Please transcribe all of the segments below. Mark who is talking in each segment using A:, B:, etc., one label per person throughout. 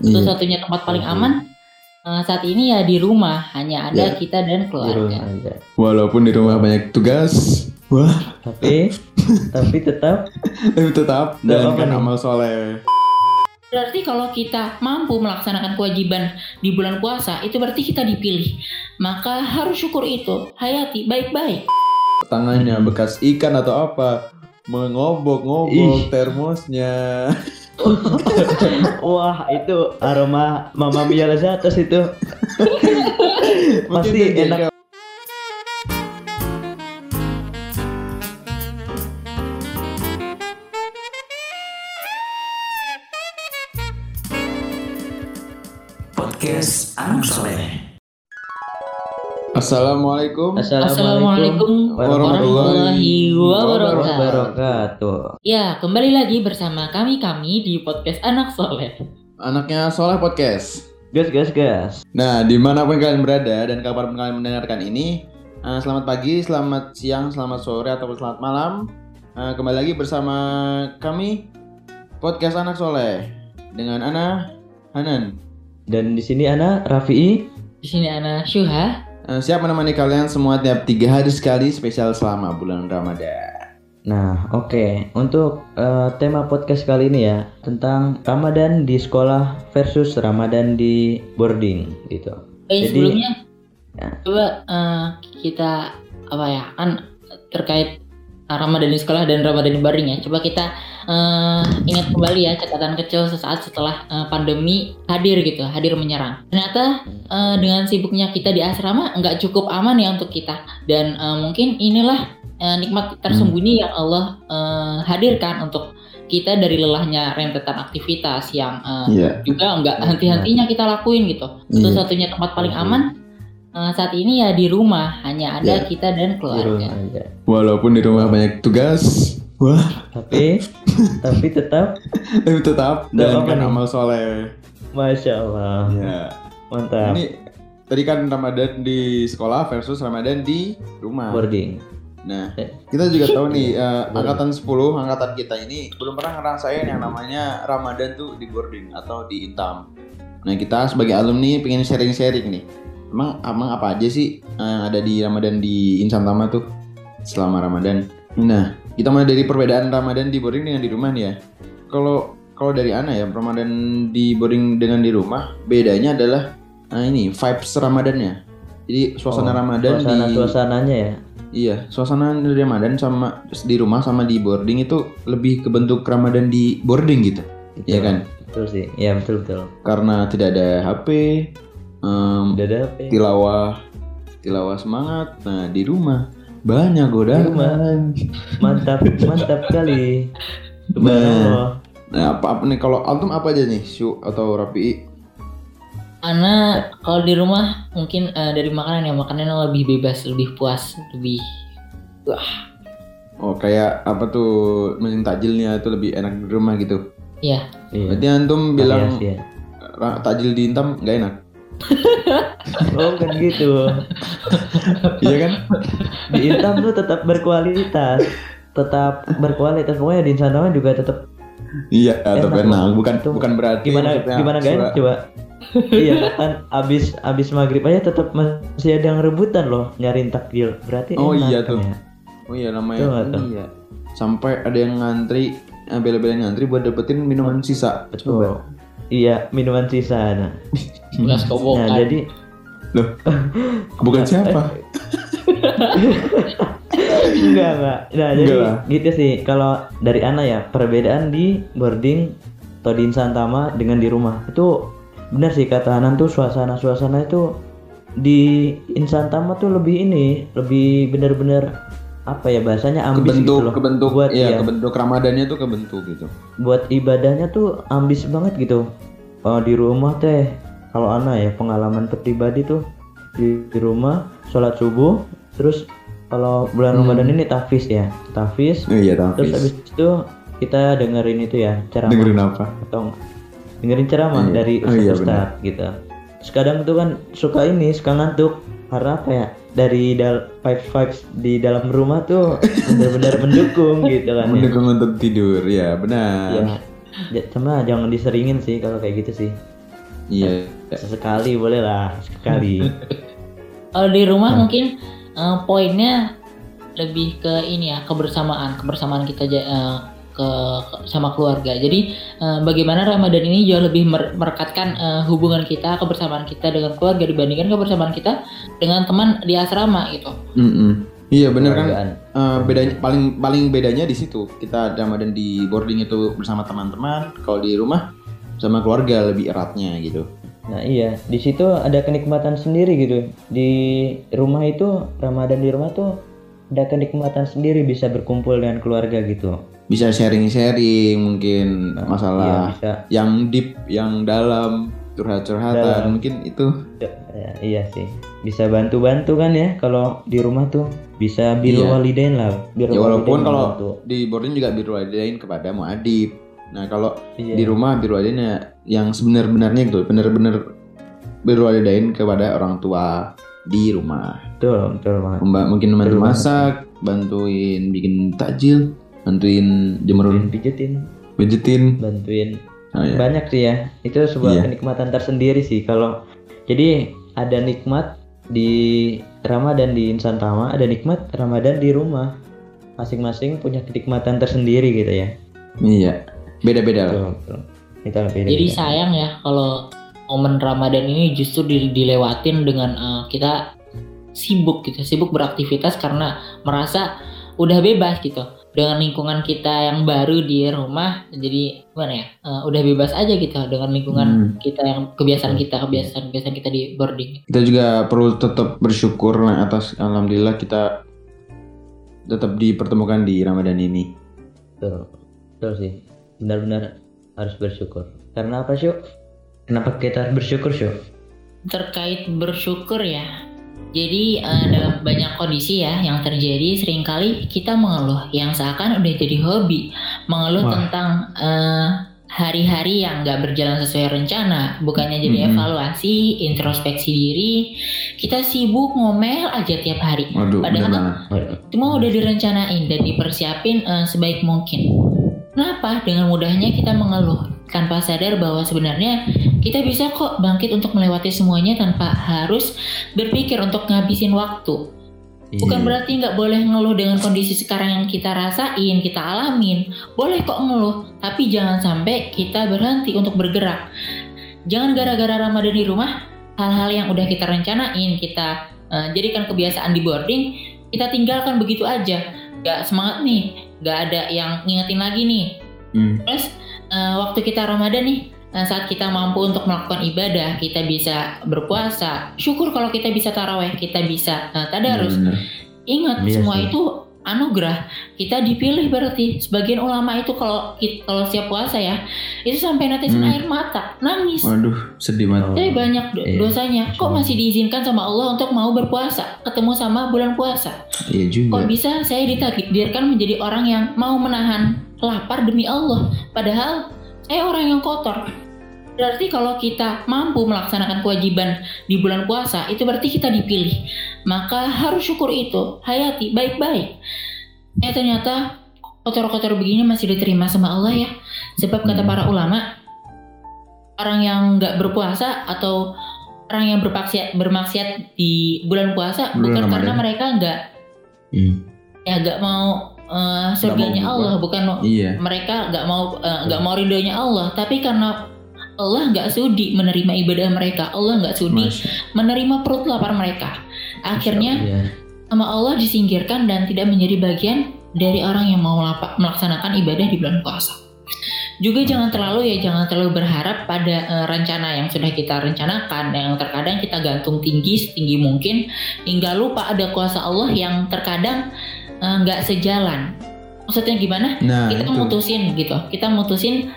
A: Iya.
B: Satu-satunya tempat paling
C: Iya.
B: aman eh, saat ini ya di rumah, hanya ada
A: Iya.
B: kita dan
C: Di rumah
B: keluarga.
C: aja.
A: Walaupun di rumah banyak tugas, wah,
C: Tapi tapi tetap
A: tapi tetap jalankan
C: nih.
A: amal soleh.
B: Berarti kalau kita mampu melaksanakan kewajiban di bulan puasa, itu berarti kita dipilih. Maka harus syukur itu. Hayati baik-baik.
A: Tangannya bekas ikan atau apa? Mengobok-ngobok termosnya.
C: wah itu aroma Mama Mia Lazatos itu. Pasti enak.
D: Podcast Anak Soleh.
A: Assalamualaikum.
B: Assalamualaikum
A: warahmatullahi
B: wabarakatuh. Ya, kembali lagi bersama kami-kami di podcast Anak Soleh.
A: Anaknya Soleh Podcast.
C: Gas gas gas.
A: Nah, di mana pun kalian berada dan kapan pun kalian mendengarkan ini, eh, selamat pagi, selamat siang, selamat sore, ataupun selamat malam. Eh, kembali lagi bersama kami podcast Anak Soleh dengan Ana Hanan.
C: Dan di sini Ana Rafi'i.
B: Di sini Ana Syuha.
A: Eh, siap menemani kalian semua tiap tiga hari sekali spesial selama bulan Ramadan.
C: Nah, oke. Untuk eh, tema podcast kali ini ya tentang Ramadan di sekolah versus Ramadan di boarding gitu.
B: Eh
C: Jadi-
B: sebelumnya
C: Ya.
B: coba eh, kita apa ya kan terkait Ramadan di sekolah dan Ramadan di baring ya. Coba kita eh, ingat kembali ya catatan kecil sesaat setelah eh, pandemi hadir gitu, hadir menyerang. Ternyata eh, dengan sibuknya kita di asrama nggak cukup aman ya untuk kita dan eh, mungkin inilah eh, nikmat tersembunyi yang Allah eh, hadirkan untuk kita dari lelahnya rentetan aktivitas yang eh,
A: Iya.
B: juga nggak henti-hentinya kita lakuin gitu. Satu-satunya tempat paling
C: Iya.
B: aman eh, saat ini ya di rumah, hanya ada
A: Iya.
B: kita dan
C: Di
B: keluarga.
C: rumah aja.
A: Walaupun di rumah banyak tugas, wah,
C: Tapi tapi tetap
A: tapi tetap
C: Nggak apa-apa
A: jalankan
C: nih.
A: amal soleh.
C: Masya Allah
A: Ya.
C: mantap.
A: Ini tadi kan Ramadan di sekolah versus Ramadan di rumah.
C: boarding.
A: Nah,
C: Eh.
A: kita juga tahu nih eh,
C: Boleh.
A: angkatan 10, angkatan kita ini belum pernah ngerasain yang namanya Ramadan tuh di boarding atau di Intam. Nah, kita sebagai alumni pengen sharing-sharing nih. Emang emang apa aja sih eh, ada di Ramadan di Insan Tama tuh selama Ramadan? Nah, kita mulai dari perbedaan Ramadan di boarding dengan di rumah nih ya. Kalau kalau dari Ana ya, Ramadan di boarding dengan di rumah bedanya adalah nah ini vibes Ramadannya. Jadi suasana
C: Oh,
A: Ramadan
C: Suasana
A: di
C: suasananya ya.
A: Iya, suasana di Ramadan sama di rumah sama di boarding itu lebih ke bentuk Ramadan di boarding gitu. Iya kan?
C: Betul sih. Ya betul betul.
A: Karena tidak ada HP, em,
C: Udah ada ya?
A: tilawah tilawah semangat. Nah, di rumah banyak godaan.
C: Mantap mantap kali.
A: Nah, nah apa, apa nih kalau Altum apa aja nih, Syu atau Rapi?
B: Karena kalau di rumah mungkin eh, dari makanan ya makanannya lebih bebas, lebih puas, lebih
A: Oh, kayak apa tuh mesin takjilnya itu lebih enak di rumah gitu.
B: ya
C: Iya.
A: Berarti antum bilang
C: Variasi ya.
A: ra- takjil di Intam nggak enak.
C: Oh kan gitu.
A: Iya kan?
C: Di Intam tuh tetap berkualitas. Tetap berkualitas. Pokoknya di Insantama juga tetap
A: Iya, atau
C: Enak,
A: enak. Bukan
C: Tuh.
A: bukan berarti
C: gimana
A: maksudnya
C: gimana guys
A: surat-
C: coba. iya kan abis abis maghrib aja tetap masih ada yang rebutan loh nyariin takjil berarti
A: Oh
C: enak
A: iya
C: kan
A: tuh.
C: ya.
A: Oh iya namanya
C: Tuh
A: iya. Sampai ada yang ngantri, eh, bela-belain ngantri buat dapetin minuman sisa. Coba.
C: Iya minuman sisa nah,
B: belas
C: nah
B: kobokan.
C: jadi
A: Bukan siapa?
C: enggak enggak nah jadi
A: Enggak
C: gitu sih. Kalau dari Ana ya perbedaan di boarding atau di Insantama dengan di rumah. Itu benar sih kata Hanan tuh suasana suasana itu di Insantama tuh lebih ini lebih benar-benar apa ya bahasanya ambis
A: Kebentuk,
C: gitu loh.
A: kebentuk,
C: buat
A: iya,
C: iya,
A: kebentuk Ramadannya tuh kebentuk gitu.
C: buat ibadahnya tuh ambis banget gitu. Oh, di rumah teh kalau Ana ya pengalaman pribadi tuh di, di rumah sholat subuh terus kalau bulan
A: Hmm.
C: Ramadan ini tafis ya tafis.
A: Oh iya,
C: terus
A: tapi
C: habis itu kita dengerin itu ya ceramah.
A: Dengerin apa?
C: atau dengerin ceramah
A: Iya.
C: dari
A: Oh iya,
C: ustaz gitu. Terus kadang tuh kan suka ini suka ngantuk karena apa ya dari dal vibes vibes di dalam rumah tuh benar-benar mendukung gitu kan ya.
A: Mendukung untuk tidur, ya benar.
C: ya cuma jangan diseringin sih kalau kayak gitu sih
A: Iya.
C: Sesekali boleh lah, sekali.
B: Kalau di rumah
C: Hmm.
B: mungkin eh, poinnya lebih ke ini ya kebersamaan, kebersamaan kita eh, ke, sama keluarga. Jadi eh, bagaimana Ramadan ini jauh lebih mer- merekatkan eh, hubungan kita, kebersamaan kita dengan keluarga dibandingkan kebersamaan kita dengan teman di asrama gitu.
A: Mm-mm. Iya bener kan. Eh, bedanya paling paling bedanya di situ kita Ramadan di boarding itu bersama teman-teman kalau di rumah sama keluarga lebih eratnya gitu
C: Nah iya, di situ ada kenikmatan sendiri gitu. Di rumah itu Ramadan di rumah tuh ada kenikmatan sendiri bisa berkumpul dengan keluarga gitu.
A: Bisa sharing-sharing mungkin
C: Iya
A: masalah
C: bisa.
A: yang deep yang dalam curhat-curhatan
C: Dalam.
A: mungkin itu
C: Ya, iya sih. Bisa bantu-bantu kan ya kalau di rumah tuh bisa bil
A: Iya.
C: walidain lah. Birrul
A: ya walaupun kalau
C: membantu.
A: di boarding juga birrul walidain kepada muadib nah kalau
C: Iya.
A: di rumah birrul walidain ya yang sebenar-benarnya gitu benar-benar birrul walidain kepada orang tua di rumah
C: betul, betul banget.
A: Mbak mungkin bantu masak, bantuin bikin takjil, bantuin jemur
C: Bantuin pijetin,
A: pijetin.
C: bantuin
A: Oh, ya.
C: banyak sih ya. Itu sebuah
A: Iya.
C: kenikmatan tersendiri sih kalau jadi ada nikmat di Ramadan di Insan Tama, ada nikmat Ramadan di rumah. Masing-masing punya kenikmatan tersendiri gitu ya.
A: Iya. Beda-beda lah.
C: Betul, betul. Kita beda.
B: Jadi sayang ya kalau momen Ramadan ini justru di- dilewatin dengan eh, kita sibuk gitu, sibuk beraktivitas karena merasa udah bebas gitu dengan lingkungan kita yang baru di rumah. Jadi gimana ya? eh, udah bebas aja gitu dengan lingkungan
A: Hmm.
B: kita yang kebiasaan kita, kebiasaan kebiasaan kita di boarding.
A: Kita juga perlu tetap bersyukur lah atas alhamdulillah kita tetap dipertemukan di Ramadan ini.
C: Betul, betul sih. Benar-benar harus bersyukur. Karena apa sih? Kenapa kita harus bersyukur sih?
B: terkait bersyukur ya. Jadi eh, dalam banyak kondisi ya yang terjadi sering kali kita mengeluh yang seakan udah jadi hobi mengeluh
A: Wah.
B: tentang eh, hari-hari yang nggak berjalan sesuai rencana bukannya jadi
A: Mm-mm.
B: evaluasi introspeksi diri kita sibuk ngomel aja tiap hari
A: Waduh,
B: Padahal- semua udah direncanain dan dipersiapin eh, sebaik mungkin. Kenapa? Dengan mudahnya kita mengeluh tanpa sadar bahwa sebenarnya kita bisa kok bangkit untuk melewati semuanya tanpa harus berpikir untuk ngabisin waktu. Bukan
A: Iya.
B: berarti nggak boleh ngeluh dengan kondisi sekarang yang kita rasain, kita alamin. Boleh kok ngeluh, tapi jangan sampai kita berhenti untuk bergerak. Jangan gara-gara Ramadan di rumah, hal-hal yang udah kita rencanain, kita eh, jadikan kebiasaan di boarding, kita tinggalkan begitu aja. Gak semangat nih, gak ada yang ngingetin lagi nih.
A: Hmm.
B: Terus eh, waktu kita Ramadan nih, eh, saat kita mampu untuk melakukan ibadah, kita bisa berpuasa. Syukur kalau kita bisa taraweh, kita bisa eh, tadarus.
A: Bener-bener.
B: Ingat
C: Iya
B: semua itu anugerah. Kita dipilih berarti. Sebagian ulama itu kalau kalau siap puasa ya, itu sampai netesin
A: Hmm.
B: air mata, nangis.
A: Waduh, sedih banget.
B: Tapi banyak do-
C: Iya.
B: dosanya. Kok masih diizinkan sama Allah untuk mau berpuasa, ketemu sama bulan puasa?
A: Iya juga.
B: Kok bisa saya ditakdirkan menjadi orang yang mau menahan lapar demi Allah, padahal saya orang yang kotor. Berarti kalau kita mampu melaksanakan kewajiban di bulan puasa, itu berarti kita dipilih. Maka harus syukur itu, hayati baik-baik. Eh ternyata kotor-kotor begini masih diterima sama Allah ya. Sebab kata
A: Hmm.
B: para ulama, orang yang nggak berpuasa atau orang yang bermaksiat bermaksiat di bulan puasa
A: Bulan
B: bukan
A: Ramadan.
B: karena mereka nggak
A: Hmm.
B: ya nggak mau eh, surganya Allah bukan
A: Iya.
B: mereka nggak mau eh, nggak mau ridhonya Allah tapi karena Allah nggak sudi menerima ibadah mereka. Allah nggak sudi
A: Masya-
B: menerima perut lapar mereka. Akhirnya
C: Iya.
B: sama Allah disingkirkan dan tidak menjadi bagian dari orang yang mau melaksanakan ibadah di bulan puasa. Juga jangan terlalu ya jangan terlalu berharap pada eh, rencana yang sudah kita rencanakan. Yang terkadang kita gantung tinggi setinggi mungkin hingga lupa ada kuasa Allah yang terkadang eh, nggak sejalan. Maksudnya gimana?
A: Nah,
B: kita
A: itu.
B: mutusin gitu. Kita mutusin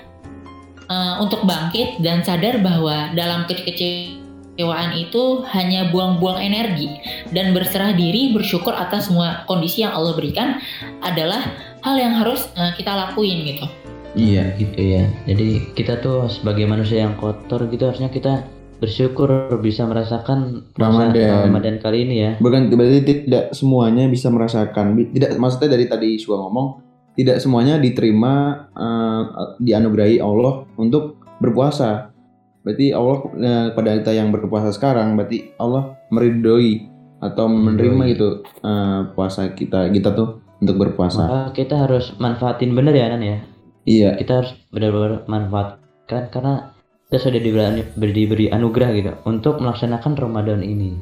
B: uh, untuk bangkit dan sadar bahwa dalam kekecewaan itu hanya buang-buang energi dan berserah diri bersyukur atas semua kondisi yang Allah berikan adalah hal yang harus uh, kita lakuin gitu
A: Iya.
C: gitu ya. Jadi kita tuh sebagai manusia yang kotor gitu harusnya kita bersyukur bisa merasakan
A: Ramadan.
C: Ramadan kali ini ya.
A: Bukan berarti tidak semuanya bisa merasakan. Tidak maksudnya dari tadi Sua ngomong tidak semuanya diterima eh, dianugerahi Allah untuk berpuasa. berarti Allah eh, pada kita yang berpuasa sekarang berarti Allah meridoi atau menerima gitu eh, puasa kita kita tuh untuk berpuasa.
C: Maka kita harus manfaatin bener ya Nan ya.
A: Iya,
C: Kita harus benar-benar manfaatkan karena kita sudah diberi, diberi anugerah gitu untuk melaksanakan Ramadan ini.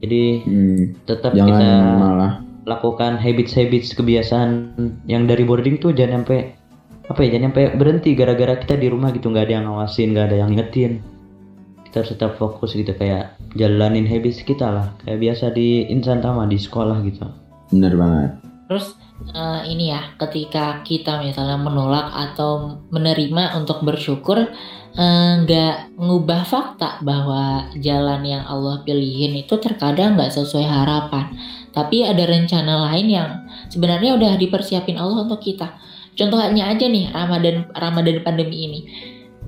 C: Jadi
A: hmm,
C: tetap
A: jangan
C: kita
A: malah
C: lakukan habits-habits kebiasaan yang dari boarding tuh jangan sampai apa ya jangan sampai berhenti gara-gara kita di rumah gitu nggak ada yang ngawasin nggak ada yang ngingetin kita harus tetap fokus gitu kayak jalanin habits kita lah kayak biasa di insan tama di sekolah gitu
A: bener banget.
B: Terus eh, ini ya, ketika kita misalnya menolak atau menerima untuk bersyukur, eh, nggak ngubah fakta bahwa jalan yang Allah pilihin itu terkadang nggak sesuai harapan. Tapi ada rencana lain yang sebenarnya udah dipersiapin Allah untuk kita. Contohnya aja nih Ramadan Ramadan pandemi ini.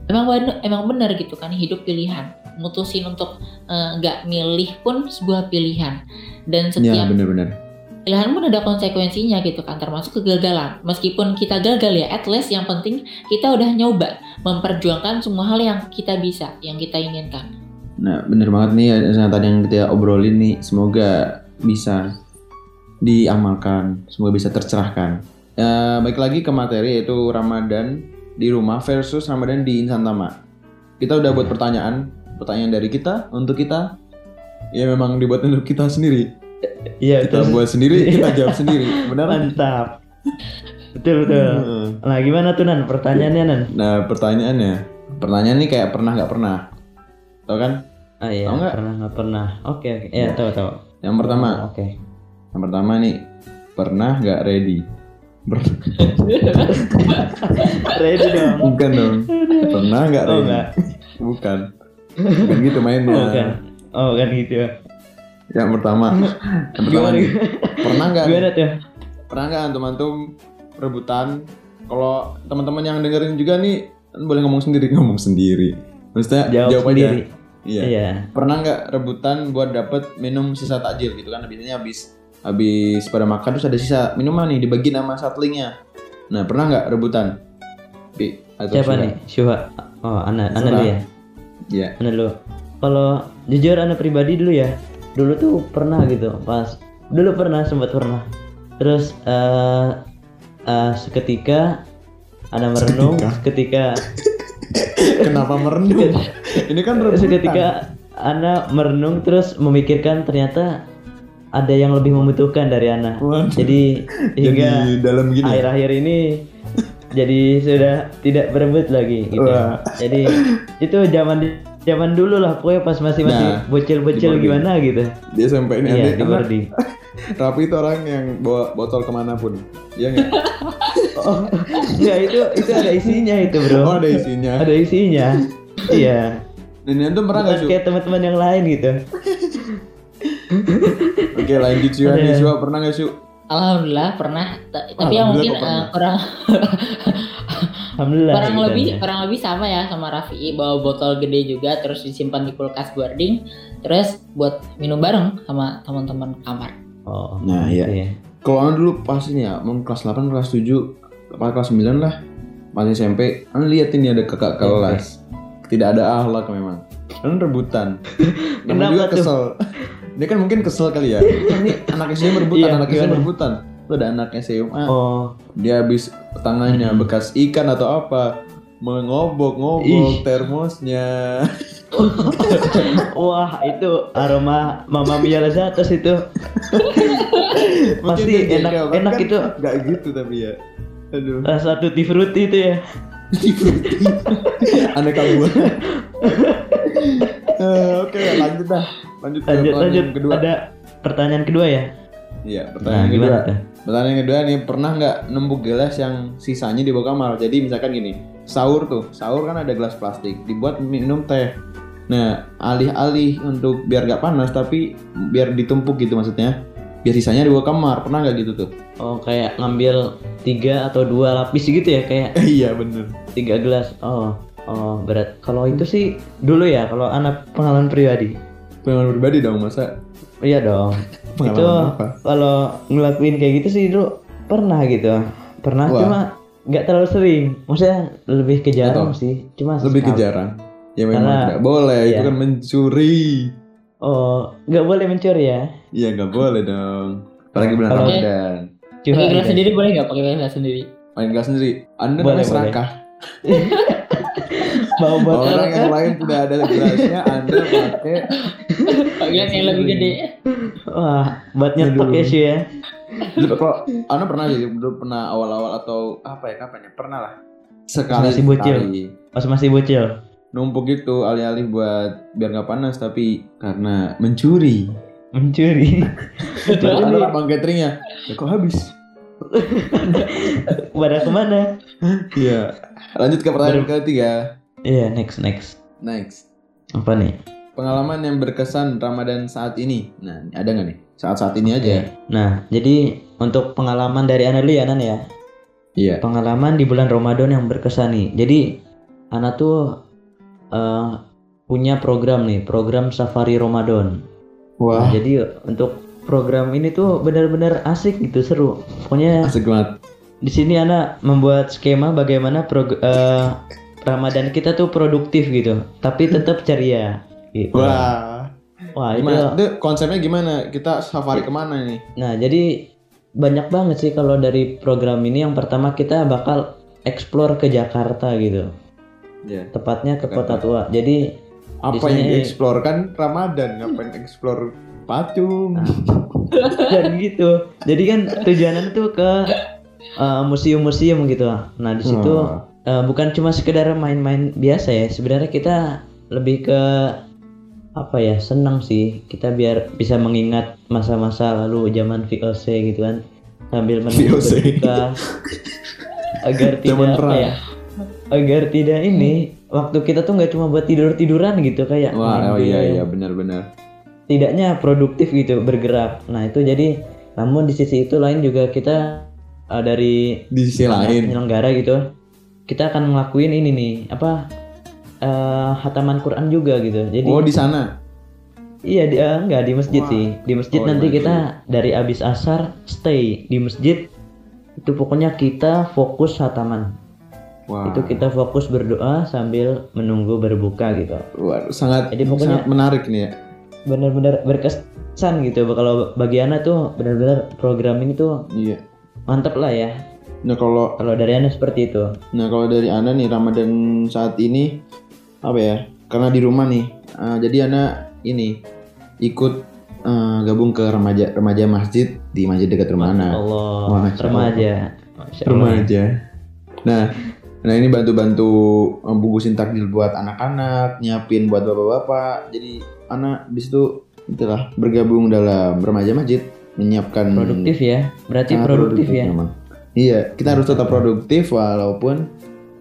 B: Emang bener, emang benar gitu kan hidup pilihan. Mutusin untuk eh, nggak milih pun sebuah pilihan. Dan
A: Ya
B: setiap
A: bener-bener.
B: pilihan pun ada konsekuensinya gitu kan termasuk kegagalan meskipun kita gagal ya at least yang penting kita udah nyoba memperjuangkan semua hal yang kita bisa yang kita inginkan
A: Nah bener banget nih yang tadi yang kita obrolin nih semoga bisa diamalkan, semoga bisa tercerahkan. Ya, baik lagi ke materi yaitu Ramadan di rumah versus Ramadan di insan tama. Kita udah buat pertanyaan, pertanyaan dari kita untuk kita. Ya memang dibuat untuk kita sendiri.
C: iya
A: Kita buat sendiri, kita jawab sendiri. Benar?
C: mantap betul betul
A: Heeh.
C: nah gimana tuh nan pertanyaannya nan
A: Nah pertanyaannya, pertanyaan ini kayak pernah nggak pernah, tau kan?
C: ah iya
A: Tahu nggak?
C: pernah nggak pernah oke oke ya tahu tahu
A: Yang pertama,
C: oke
A: yang pertama nih pernah nggak ready?
C: Ready dong
A: Bukan dong. Pernah nggak
C: oh
A: ready?
C: enggak
A: Bukan. Bukan gitu mainnya.
C: oh kan oh kan gitu ya
A: Yang pertama, yang pertama nih, pernah nggak?
C: gimana tuh
A: Pernah nggak antum-antum rebutan? Kalau teman-teman yang dengerin juga nih boleh ngomong sendiri, ngomong sendiri. Maksudnya
C: jawab,
A: jawab,
C: sendiri
A: aja. Iya.
C: iya
A: Pernah nggak rebutan buat dapet minum sisa takjil gitu kan? Biasanya habis habis pada makan terus ada sisa minuman nih dibagi nama satlingnya. Nah pernah nggak rebutan? Pi, atau
C: siapa
A: Syura?
C: nih Syuha oh Ana Ana
A: Syuha.
C: dulu ya
A: Iya.
C: Ana dulu kalau jujur Ana pribadi dulu ya dulu tuh pernah gitu pas dulu pernah sempat pernah terus eh eh, seketika Ana merenung seketika
A: Kenapa merenung? Ini kan rebutan.
C: seketika Ana merenung terus memikirkan ternyata ada yang lebih membutuhkan dari Ana
A: Waduh.
C: jadi hingga
A: Jadi dalam gini.
C: akhir-akhir ini jadi sudah tidak berebut lagi gitu.
A: Wah.
C: Jadi itu zaman zaman dulu lah pokoknya pas masih masih
A: Nah,
C: bocil-bocil gimana gitu.
A: Dia sampai ini
C: Iya
A: ada
C: di.
A: Rapi itu orang yang bawa botol ke mana pun. Iya nggak?
C: Oh, enggak itu itu ada isinya itu bro.
A: Oh ada isinya.
C: Ada isinya. iya.
A: Dan itu pernah nggak sih?
C: kayak teman-teman yang lain gitu.
A: Oke lanjut sih nih
C: Ada.
A: Syua pernah nggak sih?
B: alhamdulillah pernah T- tapi yang mungkin eh, kurang
C: Alhamdulillah.
B: kurang
C: gitu
B: lebih kurang lebih sama ya sama Raffi bawa botol gede juga terus disimpan di kulkas boarding terus buat minum bareng sama teman-teman kamar
C: Oh.
A: Nah,
C: gitu
A: iya. Kalau dulu pas ini ya, mau kelas 8, kelas 7, apa kelas 9 lah. Pas SMP, anu lihat ini ada kakak kelas. Tidak ada akhlak memang. Anu rebutan.
C: Kenapa
A: juga
C: tuh?
A: kesel. Dia kan mungkin kesel kali ya. Ini anak SMA rebutan,
C: Iya,
A: anak SMA rebutan. Lu ada anak SMA,
C: Oh.
A: dia habis tangannya
C: Hmm.
A: bekas ikan atau apa. Mengobok-ngobok termosnya.
C: Wah, itu aroma Mama Mia Lazatos itu. Pasti enak enak
A: kan
C: itu
A: Gak gitu tapi ya. Aduh.
C: rasa tutti frutti itu ya.
A: aneka buah. Eh, Oke lanjut dah. Lanjut
C: Lanjut lanjut
A: kedua.
C: ada pertanyaan kedua ya.
A: Iya
C: Nah,
A: pertanyaan kedua.
C: gimana tuh?
A: Pertanyaan kedua nih pernah nggak nembuk gelas yang sisanya di bawah kamar? Jadi misalkan gini, sahur tuh, sahur kan ada gelas plastik, dibuat minum teh. Nah, alih-alih untuk biar gak panas tapi biar ditumpuk gitu maksudnya, biar sisanya di bawah kamar. Pernah nggak gitu tuh?
C: Oh, kayak ngambil tiga atau dua lapis gitu ya kayak
A: iya bener.
C: tiga gelas. Oh, oh berat. Kalau itu sih dulu ya, kalau anak pengalaman pribadi.
A: Pengalaman pribadi dong masa
C: Iya dong. itu
A: apa?
C: kalau ngelakuin kayak gitu sih dulu pernah gitu. Pernah
A: Wah.
C: cuma nggak terlalu sering. Maksudnya lebih ke jarang
A: Betul.
C: sih. Cuma
A: Lebih ke
C: sekali.
A: jarang. Ya memang
C: Karena-
A: tidak boleh, itu
C: iya.
A: kan mencuri.
C: Oh, nggak boleh mencuri ya?
A: Iya nggak boleh dong. Apalagi bulan Ramadan.
C: Cuma
B: Pakai gelas
C: aja.
B: sendiri boleh nggak? Pakai gelas sendiri.
A: Main gelas sendiri. Anda
C: Boleh,
A: boleh serakah.
C: Mau buat
A: Orang yang lain tidak ada gelasnya, Anda pakai.
B: Pakai gelas yang lebih gede.
C: Wah, buat nyetok
A: Aduh.
C: ya sih ya.
A: Kalau Anda pernah sih, dulu pernah awal-awal atau apa ya kapan ya? Pernah lah. Sekali
C: Masih bocil. Pas masih bocil.
A: Numpuk gitu alih-alih buat biar nggak panas tapi karena mencuri.
C: Mencuri.
A: Lalu Anda lapang cateringnya, ya kok habis?
C: Pada ke mana?
A: Iya. Lanjut ke pertanyaan ketiga.
C: Iya, next next.
A: Next.
C: Apa nih?
A: Pengalaman yang berkesan Ramadan saat ini. Nah, ada nggak nih? Saat-saat ini aja.
C: Nah, jadi untuk pengalaman dari Ana dulu ya, Nan ya.
A: Iya.
C: Pengalaman di bulan Ramadan yang berkesan nih. Jadi Ana tuh eh, punya program nih, program Safari Ramadan. Nah,
A: Wah,
C: jadi untuk program ini tuh benar-benar asik gitu, seru. Pokoknya
A: asik banget.
C: di sini Ana membuat skema bagaimana prog- eh, Ramadan kita tuh produktif gitu, tapi tetap ceria. Gitu.
A: Wah.
C: Wah, itu
A: Gimana? Itu konsepnya gimana? Kita safari ke mana nih?
C: Nah, jadi banyak banget sih kalau dari program ini. Yang pertama kita bakal explore ke Jakarta gitu.
A: Iya.
C: Tepatnya ke
A: Jakarta.
C: Kota Tua. Jadi
A: Apa yang dieksplor kan Ramadan, ngapain eksplor patung?
C: dan gitu. Jadi kan tujuannya tuh ke uh, museum-museum gitu. Nah, di situ
A: Oh.
C: uh, bukan cuma sekedar main-main biasa ya. Sebenarnya kita lebih ke apa ya? Senang sih. Kita biar bisa mengingat masa-masa lalu zaman VOC gitu kan. Sambil menunggu agar tidak apa ya? Agar tidak ini waktu kita tuh nggak cuma buat tidur-tiduran gitu kayak
A: Wah, oh iya iya benar-benar.
C: tidaknya produktif gitu bergerak. Nah itu jadi namun di sisi itu lain juga kita uh, dari
A: Di sisi lain.
C: penyelenggara gitu kita akan ngelakuin ini nih apa uh, hataman Quran juga gitu. Jadi
A: Oh, di sana.
C: iya di, uh, enggak di masjid
A: Wah.
C: sih. Di masjid
A: Oh,
C: nanti
A: masjid.
C: kita dari abis asar stay di masjid itu pokoknya kita fokus hataman.
A: Wah.
C: Itu kita fokus berdoa sambil menunggu berbuka gitu.
A: Wah, sangat
C: Jadi pokoknya-
A: sangat menarik nih ya.
C: Benar-benar berkesan gitu. Kalau bagi Ana tuh benar-benar program ini tuh
A: Iya.
C: mantep lah ya
A: Nah, kalau
C: kalau dari anda seperti itu
A: Nah kalau dari Anda nih Ramadan saat ini apa ya? Karena di rumah nih, eh, jadi Anda ini ikut eh, gabung ke remaja remaja masjid di masjid dekat rumah Anda.
C: Allah
A: Masya
C: remaja Masya Allah.
A: Remaja. Nah, nah ini bantu-bantu eh, bungkusin takjil buat anak-anak, nyiapin buat bapak-bapak. Jadi anak di situ itulah bergabung dalam remaja masjid menyiapkan
C: produktif ya berarti
A: sangat
C: produktif ya
A: memang. Iya, kita harus tetap produktif walaupun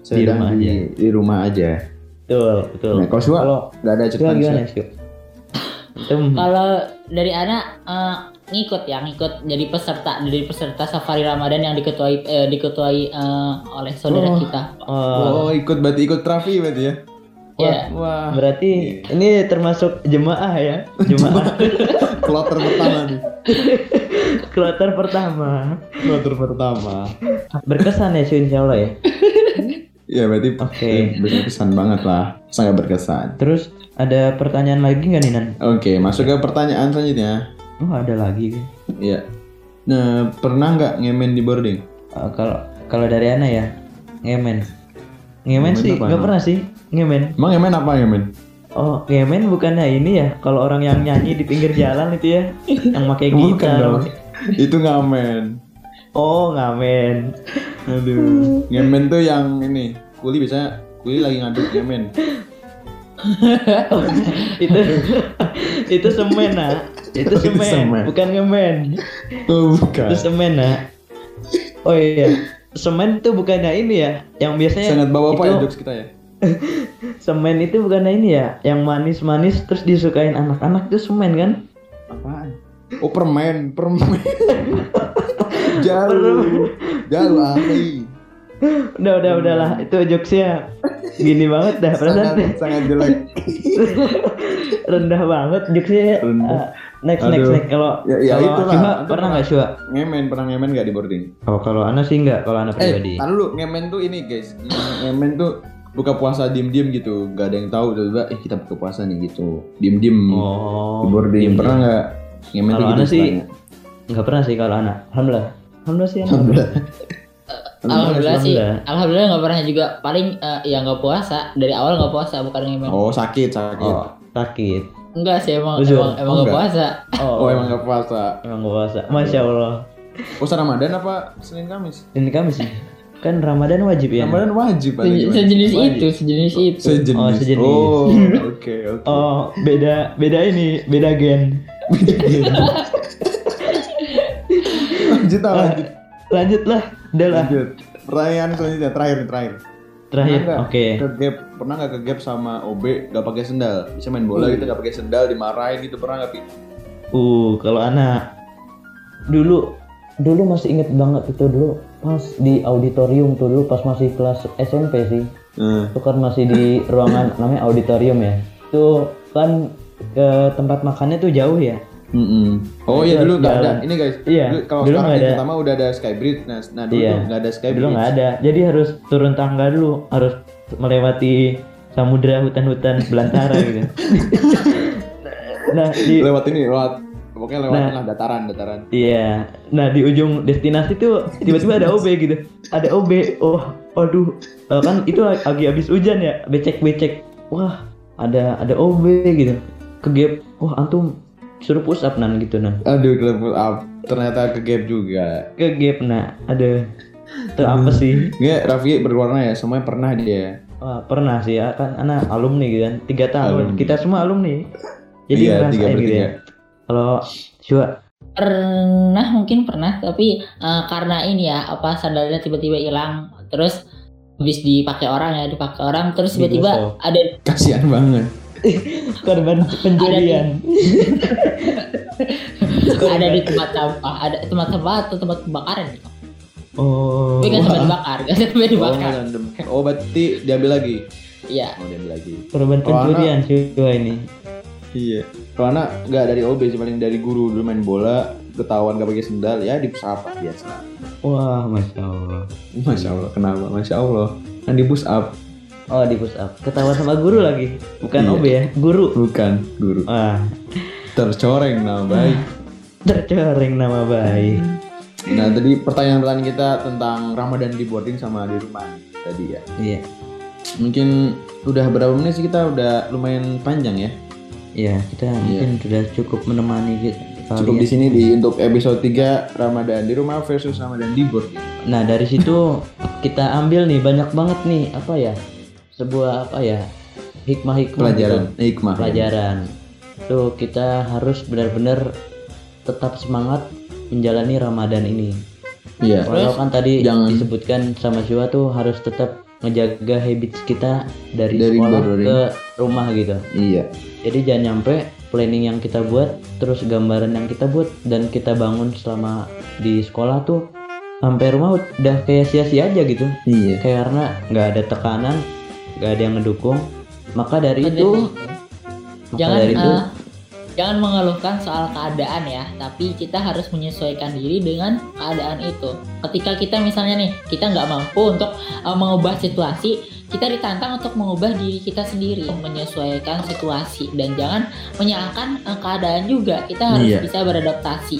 A: sedang
C: rumah
A: di,
C: aja.
A: di rumah aja.
C: Betul betul
A: Nah, kalau
C: kalau
A: nggak ada catatan
C: gimana itu
B: Kalau dari anak eh, ngikut ya, ngikut jadi peserta dari peserta safari Ramadan yang diketuai eh, diketuai eh, oleh saudara
A: Oh.
B: kita.
C: oh,
A: Oh, ikut berarti ikut Trafi berarti ya?
B: Ya.
A: Wah,
C: berarti ini termasuk jemaah ya jemaah
A: kloter pertama nih.
C: kloter pertama
A: Kloter pertama.
C: berkesan ya insya Allah ya
A: Iya, berarti
C: Oke.
A: eh, berkesan banget lah. Sangat berkesan.
C: terus ada pertanyaan lagi nggak nih Nan?
A: Oke, masuk ke pertanyaan selanjutnya.
C: Oh ada lagi
A: Iya. Nah, pernah nggak ngemen di boarding?
C: Uh, kalau kalau dari Ana ya ngemen ngemen
A: Ngemen
C: sih nggak pernah sih ngemen
A: Emang ngemen apa ngemen?
C: oh ngemen bukannya ini ya kalau orang yang nyanyi di pinggir jalan itu ya yang pakai
A: Bukan
C: gitar
A: dong. Itu ngamen.
C: Oh ngamen
A: Aduh. Ngemen tuh yang ini. Kuli biasanya kuli lagi ngaduk ngemen.
C: itu itu semen nah itu
A: Oh,
C: semen,
A: semen.
C: bukan ngemen
A: Oh, bukan.
C: itu semen nah oh iya semen itu bukannya ini ya yang biasanya
A: Sangat bawa apa
C: itu-
A: ya jokes kita ya?
C: semen itu bukannya ini ya yang manis-manis terus disukain anak-anak itu semen kan
A: Apaan? Oh permen, permen. Jauh, jauh ahli.
C: udah udah udahlah itu jokesnya gini banget dah perasaan
A: Sangat, sangat jelek.
C: rendah banget jokesnya
A: Rendah.
C: Uh, next next
A: Aduh.
C: next kalau
A: Ya- ya
C: kalau
A: Itu
C: pernah nggak Syuha?
A: Ngemen, pernah ngemen gak di boarding?
C: Oh kalau Ana sih nggak kalau Ana
A: Eh,
C: pribadi
A: tahan dulu. Ngemen tuh ini guys. Ngemen tuh buka puasa diem-diem gitu, nggak ada yang tahu tiba-tiba eh kita buka puasa nih gitu, diem-diem
C: Oh.
A: di boarding
C: diem-diem.
A: pernah nggak? Ngemen tuh
C: Kalau
A: gitu
C: sih. Nggak pernah sih kalau anak. Alhamdulillah. Alhamdulillah sih.
A: Alhamdulillah.
B: Alhamdulillah sih,
C: Alhamdulillah.
B: alhamdulillah nggak pernah juga. Paling eh, ya nggak puasa dari awal nggak puasa bukan ngemen.
A: Oh sakit sakit.
C: Oh, sakit.
B: Enggak sih emang
C: Jujur?
B: emang emang
A: Oh,
B: nggak
A: enggak.
B: puasa.
A: Oh, emang nggak puasa.
C: emang nggak puasa. Masya Allah.
A: Puasa Ramadan apa Senin Kamis?
C: Ini kami sih. Kan Ramadan wajib ya.
A: Ramadan wajib. ada
B: Se-? Sejenis
A: Wajib.
B: itu, sejenis itu.
A: Sejenis.
C: Oh, sejenis.
A: Oh, oke oke.
C: Oh, beda beda ini, beda gen.
A: Lanjut ah, lanjut.
C: Lanjut lah, udah lah.
A: Lanjut. Pertanyaan selanjutnya terakhir nih, terakhir.
C: Terakhir, oke.
A: nggak Ke gap, pernah nggak ke gap sama OB gak pakai sendal? Bisa main bola gitu gak pakai sendal, dimarahin gitu pernah nggak Pi?
C: Uh, kalau anak dulu dulu masih inget banget itu dulu pas di auditorium tuh dulu pas masih kelas SMP sih.
A: Hmm.
C: Itu kan masih di ruangan namanya auditorium ya. Itu kan ke tempat makannya tuh jauh ya.
A: Mm-mm. Oh iya dulu nggak ada. Ini guys.
C: Iya,
A: dulu- Kalau
C: dulu
A: sekarang
C: ada.
A: pertama udah ada skybridge. Nah, nah dulu
C: Iya.
A: nggak ada skybridge.
C: Dulu nggak ada. Jadi harus turun tangga dulu, harus melewati samudra hutan-hutan belantara gitu. nah, di
A: Lewat ini, lewat pokoknya lewat
C: Nah.
A: dataran, dataran.
C: Iya. Nah di ujung destinasi tuh tiba-tiba ada OB gitu. Ada OB. Oh, aduh. Eh, kan itu lagi habis hujan ya. Becek-becek. Wah, ada ada OB gitu. Kegep. Wah, antum suruh push up nan gitu nan.
A: Aduh, level up. Ternyata ke gap juga.
C: Kegep nah. Ada. Itu apa sih?
A: Nggak, Raffi berwarna ya. Semuanya pernah dia.
C: Wah, pernah sih ya kan anak alumni gitu kan. Tiga tahun.
A: Alumni.
C: Kita semua alumni. Jadi
A: Iya,
C: ngerasain
A: tiga
C: gitu
A: bertiga.
C: ya. Kalau Shua,
B: Pernah mungkin pernah tapi eh, karena ini ya apa sandalnya tiba-tiba hilang terus habis dipakai orang ya dipakai orang terus tiba-tiba ada
A: Kasihan banget.
C: korban pencurian.
B: ada di tempat sampah ada tempat sampah atau tempat pembakaran gitu.
C: Oh.
B: Tapi kan sampai dibakar, kan sampai
A: Oh,
B: dibakar.
A: random. Oh, berarti diambil lagi.
B: Iya.
A: Oh, diambil lagi.
C: korban pencurian Shua ini.
A: Iya. Kalau anak nggak dari OB sih paling dari guru dulu main bola ketahuan gak pakai sendal ya di apa biasa.
C: Wah, masya Allah.
A: Masya Allah kenapa? Masya Allah kan di push up
C: Oh di push up. Ketahuan sama guru lagi. Bukan
A: Iya.
C: OB ya, guru.
A: bukan guru
C: Wah,
A: tercoreng nama baik.
C: tercoreng nama baik.
A: Nah tadi pertanyaan-pertanyaan kita tentang Ramadan di boarding sama di rumah tadi ya.
C: Iya.
A: Mungkin udah berapa menit sih kita udah lumayan panjang ya.
C: Iya, kita mungkin sudah cukup menemani gitu.
A: Cukup di sini di untuk episode 3 Ramadan di rumah versus Ramadan di boarding.
C: Nah, dari situ kita ambil nih banyak banget nih apa ya? Sebuah apa ya? Hikmah-hikmah
A: Pelajaran,
C: gitu.
A: hikmah.
C: Pelajaran. Tuh kita harus benar-benar tetap semangat menjalani Ramadan ini.
A: Iya.
C: Walau kan tadi
A: jangan-
C: disebutkan sama Siwa tuh harus tetap ngejaga habits kita dari,
A: Dari
C: sekolah
A: boarding.
C: ke rumah gitu.
A: Iya.
C: Jadi jangan nyampe planning yang kita buat, terus gambaran yang kita buat dan kita bangun selama di sekolah tuh sampai rumah udah kayak sia-sia aja gitu.
A: Iya.
C: Kayak karena nggak ada tekanan, nggak ada yang ngedukung. Maka dari itu, maka
B: jangan
C: dari itu,
B: eh, jangan mengeluhkan soal keadaan ya tapi kita harus menyesuaikan diri dengan keadaan itu ketika kita misalnya nih kita nggak mampu untuk eh, mengubah situasi kita ditantang untuk mengubah diri kita sendiri menyesuaikan situasi dan jangan menyalahkan eh, keadaan juga kita harus
A: Iya.
B: bisa beradaptasi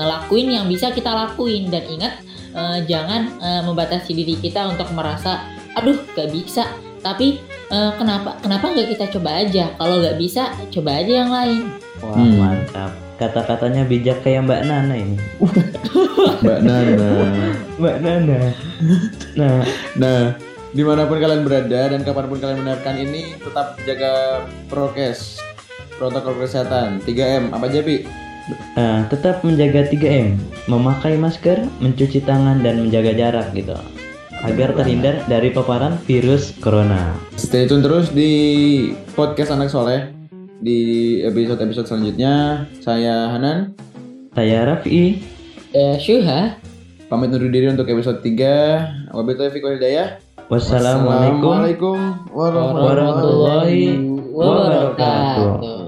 B: lakuin yang bisa kita lakuin dan ingat eh, jangan eh, membatasi diri kita untuk merasa aduh gak bisa tapi eh, kenapa kenapa nggak kita coba aja kalau nggak bisa coba aja yang lain
C: wah
A: Hmm.
C: mantap. Kata-katanya bijak kayak Mbak Nana ini.
A: Mbak Nana.
C: Mbak Nana. Nah,
A: Nah, di mana pun kalian berada dan kapan pun kalian mendengarkan ini, tetap jaga prokes, protokol kesehatan, 3M, apa aja Pi?
C: Nah, tetap menjaga 3M, memakai masker, mencuci tangan dan menjaga jarak gitu. Agar terhindar dari paparan virus corona.
A: Stay tune terus di podcast Anak Soleh di episode-episode selanjutnya. Saya Hanan,
C: Saya Raffi.
B: eh Syuha
A: pamit undur diri untuk episode 3. Wabillahi taufiq wal hidayah.
C: Wassalamualaikum
B: warahmatullahi
C: wabarakatuh